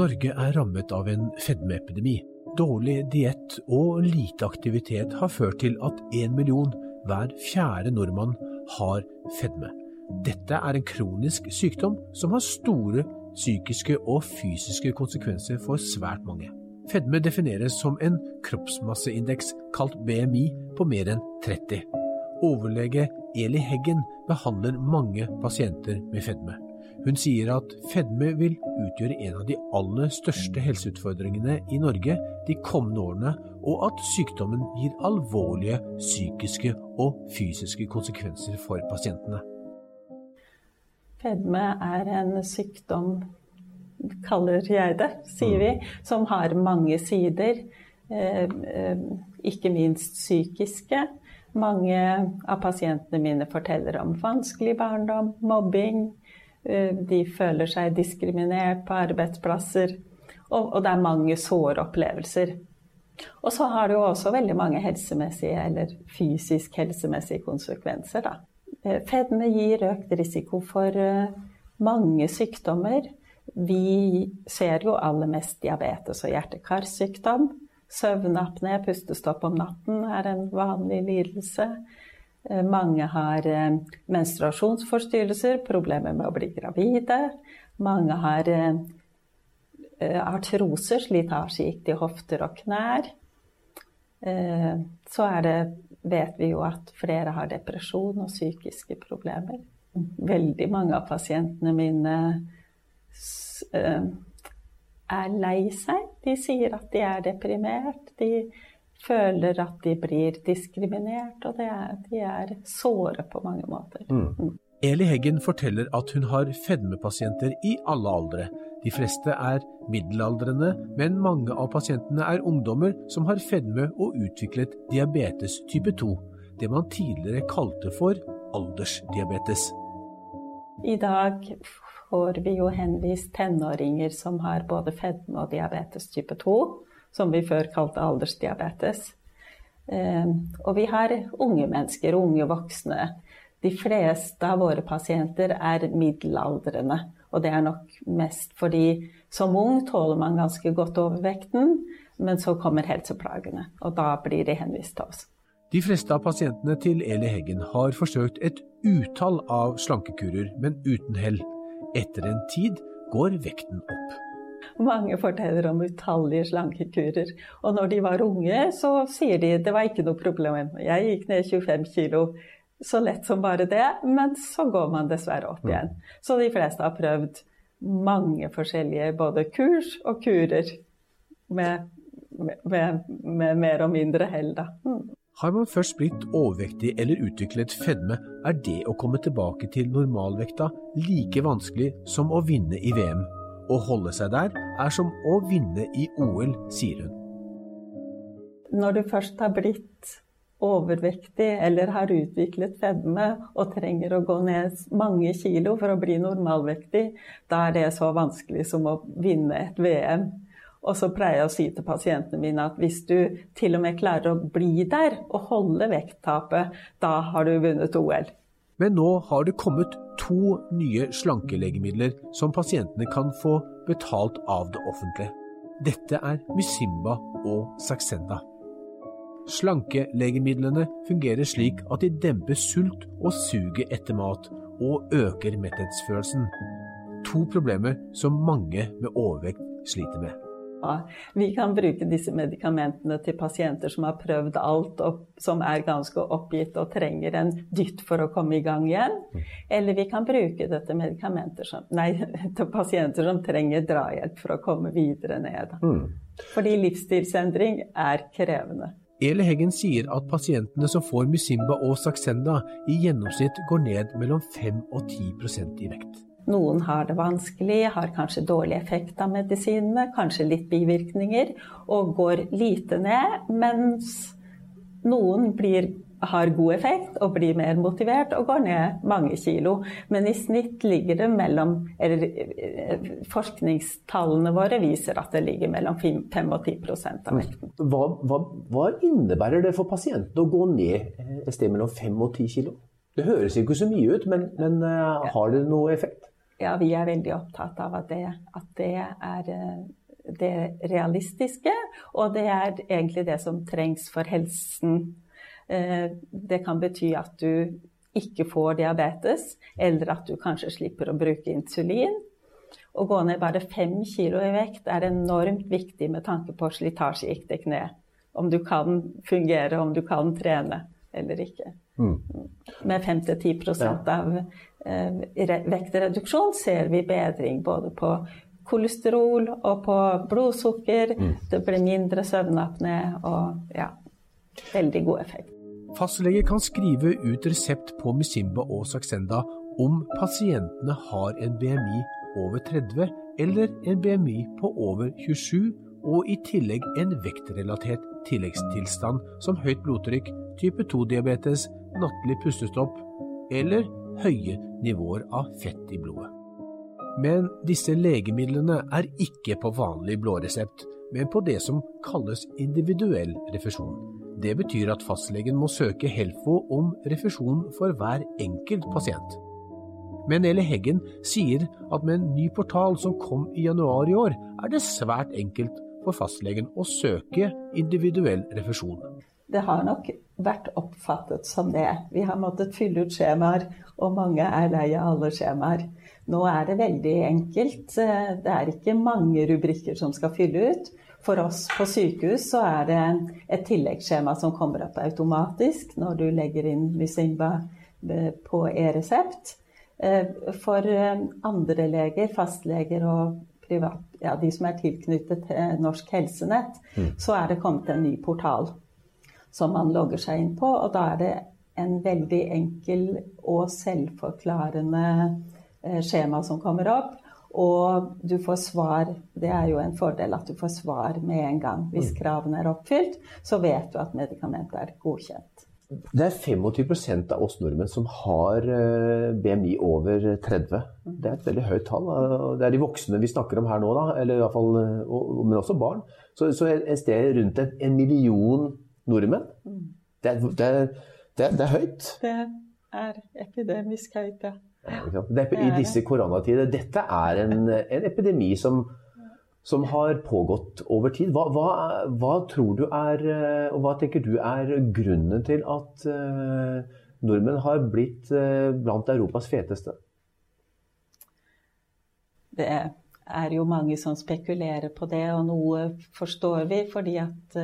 Norge er rammet av en fedmeepidemi. Dårlig diett og lite aktivitet har ført til at én million, hver fjerde nordmann, har fedme. Dette er en kronisk sykdom som har store psykiske og fysiske konsekvenser for svært mange. Fedme defineres som en kroppsmasseindeks kalt BMI på mer enn 30. Overlege Eli Heggen behandler mange pasienter med fedme. Hun sier at fedme vil utgjøre en av de aller største helseutfordringene i Norge de kommende årene, og at sykdommen gir alvorlige psykiske og fysiske konsekvenser for pasientene. Fedme er en sykdom, kaller jeg det, sier vi, mm. som har mange sider. Eh, eh, ikke minst psykiske. Mange av pasientene mine forteller om vanskelig barndom, mobbing, de føler seg diskriminert på arbeidsplasser. Og, det er mange såre opplevelser. Og så har det jo også veldig mange helsemessige eller fysisk helsemessige konsekvenser. Da. Eh, fedme gir økt risiko for eh, mange sykdommer. Vi ser jo aller mest diabetes og hjerte-karsykdom. Søvnapné, pustestopp om natten, er en vanlig lidelse. Eh, mange har eh, menstruasjonsforstyrrelser, problemer med å bli gravide. Mange har eh, artroser, slitasjegikt i hofter og knær. Så det, vet vi jo at flere har depresjon og psykiske problemer. Veldig mange av pasientene mine er lei seg. De sier at de er deprimert. De føler at de blir diskriminert, og er, de er såre på mange måter. Mm. Mm. Eli Heggen forteller at hun har fedmepasienter i alle aldre. De fleste er middelaldrende, men mange av pasientene er ungdommer som har fedme og utviklet diabetes type 2, det man tidligere kalte for aldersdiabetes. I dag får vi jo henvist tenåringer som har både fedme og diabetes type 2 som vi før kalte aldersdiabetes. Eh, og vi har unge mennesker, unge voksne. De fleste av våre pasienter er middelaldrende. Og det er nok mest fordi som ung tåler man ganske godt overvekten, men så kommer helseplagene. Og da blir de henvist til oss. De fleste av pasientene til Eli Heggen har forsøkt et utall av slankekurer, men uten hell. Etter en tid går vekten opp. Mange forteller om utallige slankekurer. Og når de var unge, så sier de det var ikke noe problem. Jeg gikk ned 25 kilo så lett som bare det, men så går man dessverre opp igjen. Så de fleste har prøvd mange forskjellige både kurs og kurer med, med, med mer og mindre hell, da. Mm. Har man først blitt overvektig eller utviklet fedme, er det å komme tilbake til normalvekta like vanskelig som å vinne i VM. Å holde seg der er som å vinne i OL, sier hun. Når du først har blitt overvektig eller har utviklet fedme og trenger å gå ned mange kilo for å bli normalvektig, da er det så vanskelig som å vinne et VM. Og så pleier jeg å si til pasientene mine at hvis du til og med klarer å bli der og holde vekttapet, da har du vunnet OL. Men nå har det kommet to nye slankelegemidler som pasientene kan få betalt av det offentlige. Dette er Mysimba og Saxenda. Slankelegemidlene fungerer slik at de demper sult og suget etter mat, og øker metthetsfølelsen. To problemer som mange med overvekt sliter med. Vi kan bruke disse medikamentene til pasienter som har prøvd alt, og som er ganske oppgitt og trenger en dytt for å komme i gang igjen. Eller vi kan bruke det som, nei, til pasienter som trenger drahjelp for å komme videre ned. Mm. Fordi livsstilsendring er krevende. Eli Heggen sier at pasientene som får Musimba og Saxenda i gjennomsnitt går ned mellom 5 og 10% i vekt. Noen har det vanskelig, har kanskje dårlig effekt av medisinene, kanskje litt bivirkninger, og går lite ned. Mens noen blir, har god effekt og blir mer motivert og går ned mange kilo. Men i snitt ligger det mellom Eller eh, forskningstallene våre viser at det ligger mellom 5 og 10 av vekten. Hva, hva, hva innebærer det for pasienten å gå ned et sted mellom 5 og 10 kilo? Det høres ikke så mye ut, men, men uh, har det noe effekt? Ja, vi er veldig opptatt av at det, at det er eh, det realistiske, og det er egentlig det som trengs for helsen. Eh, det kan bety at du ikke får diabetes, eller at du kanskje slipper å bruke insulin. Å gå ned bare fem kilo i vekt er enormt viktig med tanke på slitasjegikt i kne. Om du kan fungere, om du kan trene eller ikke. Mm. Med 5-10 ja. av eh, vektreduksjon ser vi bedring både på kolesterol og på blodsukker. Mm. Det blir mindre søvnapné og ja, veldig god effekt. Fastlege kan skrive ut resept på Misimba og Saxenda om pasientene har en BMI over 30 eller en BMI på over 27 og i tillegg en vektrelatert tilleggstilstand som høyt blodtrykk, type 2-diabetes, nattlig pustestopp eller høye nivåer av fett i blodet. Men disse legemidlene er ikke på vanlig blåresept, men på det som kalles individuell refusjon. Det betyr at fastlegen må søke Helfo om refusjon for hver enkelt pasient. Men Eli Heggen sier at med en ny portal som kom i januar i år, er det svært enkelt for fastlegen å søke individuell refusjon. Det har nok vært oppfattet som det. Vi har måttet fylle ut skjemaer, og mange er lei av alle skjemaer. Nå er det veldig enkelt. Det er ikke mange rubrikker som skal fylle ut. For oss på sykehus så er det et tilleggsskjema som kommer opp automatisk når du legger inn Mysimba på e-resept. For andre leger, fastleger og privat, ja, de som er tilknyttet til Norsk Helsenett, mm. så er det kommet en ny portal som man logger seg inn på. Og da er det en veldig enkel og selvforklarende eh, skjema som kommer opp. Og du får svar. Det er jo en fordel at du får svar med en gang. Hvis mm. kravene er oppfylt, så vet du at medikamentet er godkjent. Det er 25% av oss nordmenn som har eh, BMI over 30. Det er et veldig høyt tall. Det er de voksne vi snakker om her nå, da, eller i hvert fall, eh, men også barn. Så, så et sted rundt en, en million nordmenn. Det er, det, er, det, er, det er, høyt. Det er epidemisk høyt, ja. ja I disse koronatider. Dette er en, en epidemi som som har pågått over tid. Hva, hva, hva, tror du er, eh, og hva tenker du er grunnen til at uh, nordmenn har blitt uh, blant Europas feteste? Det er jo mange som spekulerer på det, og noe forstår vi fordi at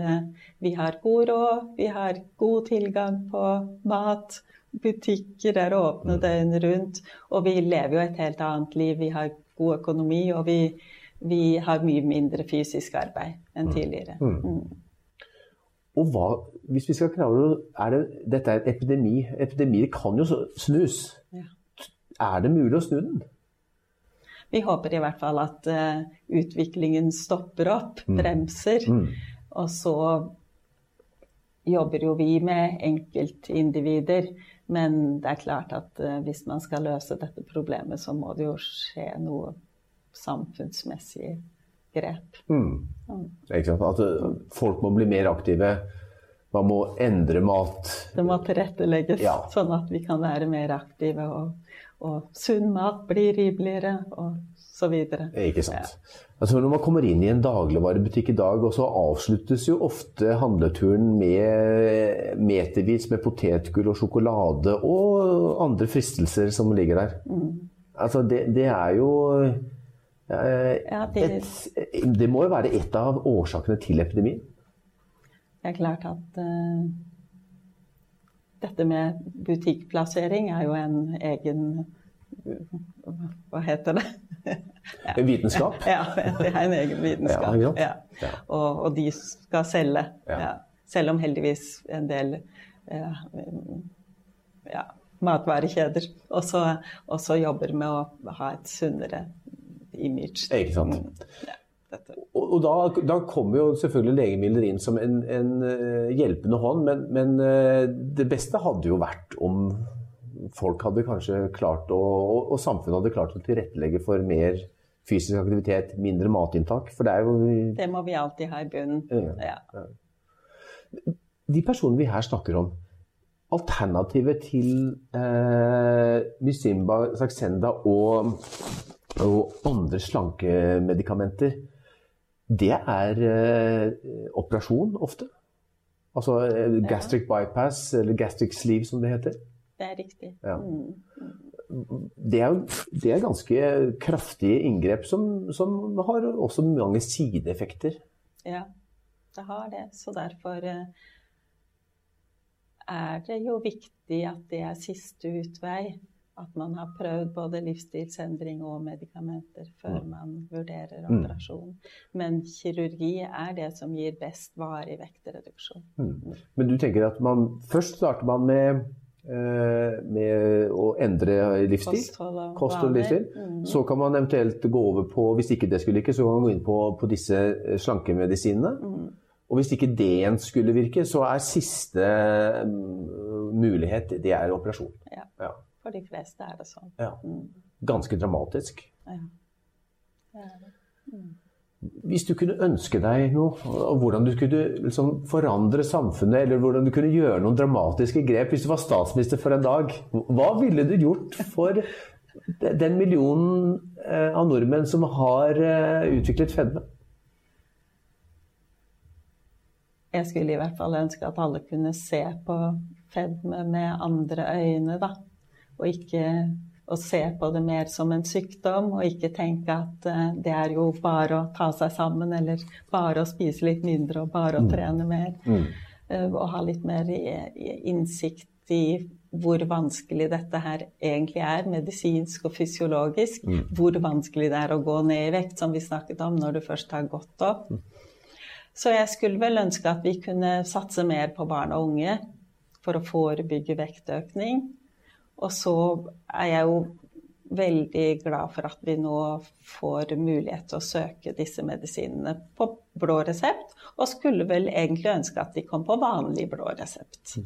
vi har god råd, vi har god tilgang på mat. Butikker er åpne mm. døgnet rundt, og vi lever jo et helt annet liv. Vi har god økonomi, og vi, vi har mye mindre fysisk arbeid enn mm. tidligere. Mm. Mm. Og hva, hvis vi skal klare er det, Dette er en epidemi. Epidemier kan jo snus. Ja. Er det mulig å snu den? Vi håper i hvert fall at uh, utviklingen stopper opp, mm. bremser. Mm. Og så jobber jo vi med enkeltindivider. Men det er klart at uh, hvis man skal løse dette problemet, så må det jo skje noe samfunnsmessige grep. Mm. At eh, folk må bli mer aktive. Man må endre mat. Det må tilrettelegges ja. sånn at vi kan være mer aktive. Og, og sunn mat blir rimeligere, og så videre. Ikke sant. Ja. Altså når man kommer inn i en dagligvarebutikk i dag, og så avsluttes jo ofte handleturen med metervis med potetgull og sjokolade og andre fristelser som ligger der. Mm. Altså det, det er jo ja, det... Et, det må jo være et av årsakene til epidemien? Det er klart at uh, dette med butikkplassering er jo en egen Hva heter det? ja. En vitenskap? Ja, det er en egen vitenskap. Ja, ja. Og, og, de skal selge. Selv om heldigvis en del uh, matvarekjeder også, også jobber med å ha et sunnere image. Ikke sant. Ja, og, og da, da, kommer jo selvfølgelig legemidler inn som en, en uh, hjelpende hånd, men, men uh, det beste hadde jo vært om folk hadde kanskje klart å, og, og, samfunnet hadde klart å tilrettelegge for mer fysisk aktivitet, mindre matinntak. For det er jo Det må vi alltid ha i bunnen. Ja. Ja. De personene vi her snakker om, alternativet til eh, Mysimba, Saxenda og og andre slankemedikamenter, det er eh, operasjon ofte. Altså eh, gastric bypass, eller gastric sleeve som det heter. Det er riktig. Ja. Mm. Det er, det er ganske kraftige inngrep som, som har også mange sideeffekter. Ja, det har det. Så derfor eh, er det jo viktig at det er siste utvei. At man har prøvd både livsstilsendring og medikamenter før man vurderer Mm. operasjon. Men kirurgi er det som gir best varig vektreduksjon. Men du tenker at man først starter man med, eh, med å endre livsstil? Kosthold og Kost og livsstil. Mm. Så kan man eventuelt gå over på, hvis ikke det skulle virke, så kan man gå inn på, på disse eh, slankemedisinene. Mm. Og hvis ikke det igjen skulle virke, så er siste mm, mulighet, det er operasjon. For de fleste er det sånn. Ja. Mm. Ganske dramatisk. Ja. Det er det. Hvis du kunne ønske deg noe, og hvordan du kunne liksom forandre samfunnet, eller hvordan du kunne gjøre noen dramatiske grep hvis du var statsminister for en dag, hva ville du gjort for den millionen eh, av nordmenn som har eh, utviklet fedme? Jeg skulle i hvert fall ønske at alle kunne se på fedme med andre øyne, da. Og ikke å se på det mer som en sykdom, og ikke tenke at eh, det er jo bare å ta seg sammen, eller bare å spise litt mindre og bare å trene mer. Eh, og ha litt mer i- innsikt i hvor vanskelig dette her egentlig er, medisinsk og fysiologisk. Hvor vanskelig det er å gå ned i vekt, som vi snakket om når du først har gått opp. Så jeg skulle vel ønske at vi kunne satse mer på barn og unge for å forebygge vektøkning. Og så er jeg jo veldig glad for at vi nå får mulighet til å søke disse medisinene på blå resept, og skulle vel egentlig ønske at de kom på vanlig blå resept.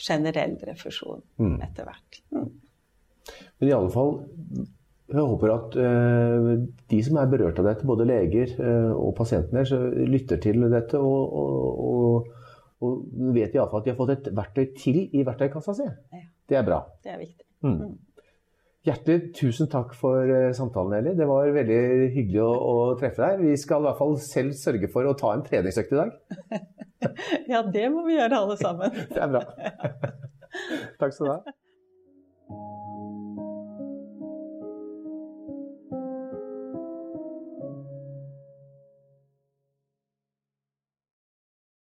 Generell refusjon etter hvert. Mm. Men i alle fall, jeg håper at eh, de som er berørt av dette, både leger eh, og pasientene, så lytter til dette og, og, og, og vet iallfall at de har fått et verktøy til i verktøykassa si. Ja. Det er bra. Det er viktig. Hjertelig tusen takk for eh, samtalen, Eli. Det var veldig hyggelig å, å treffe deg. Vi skal i hvert fall selv sørge for å ta en treningsøkt i dag. Ja, det må vi gjøre alle sammen. Det er bra. Takk skal du ha.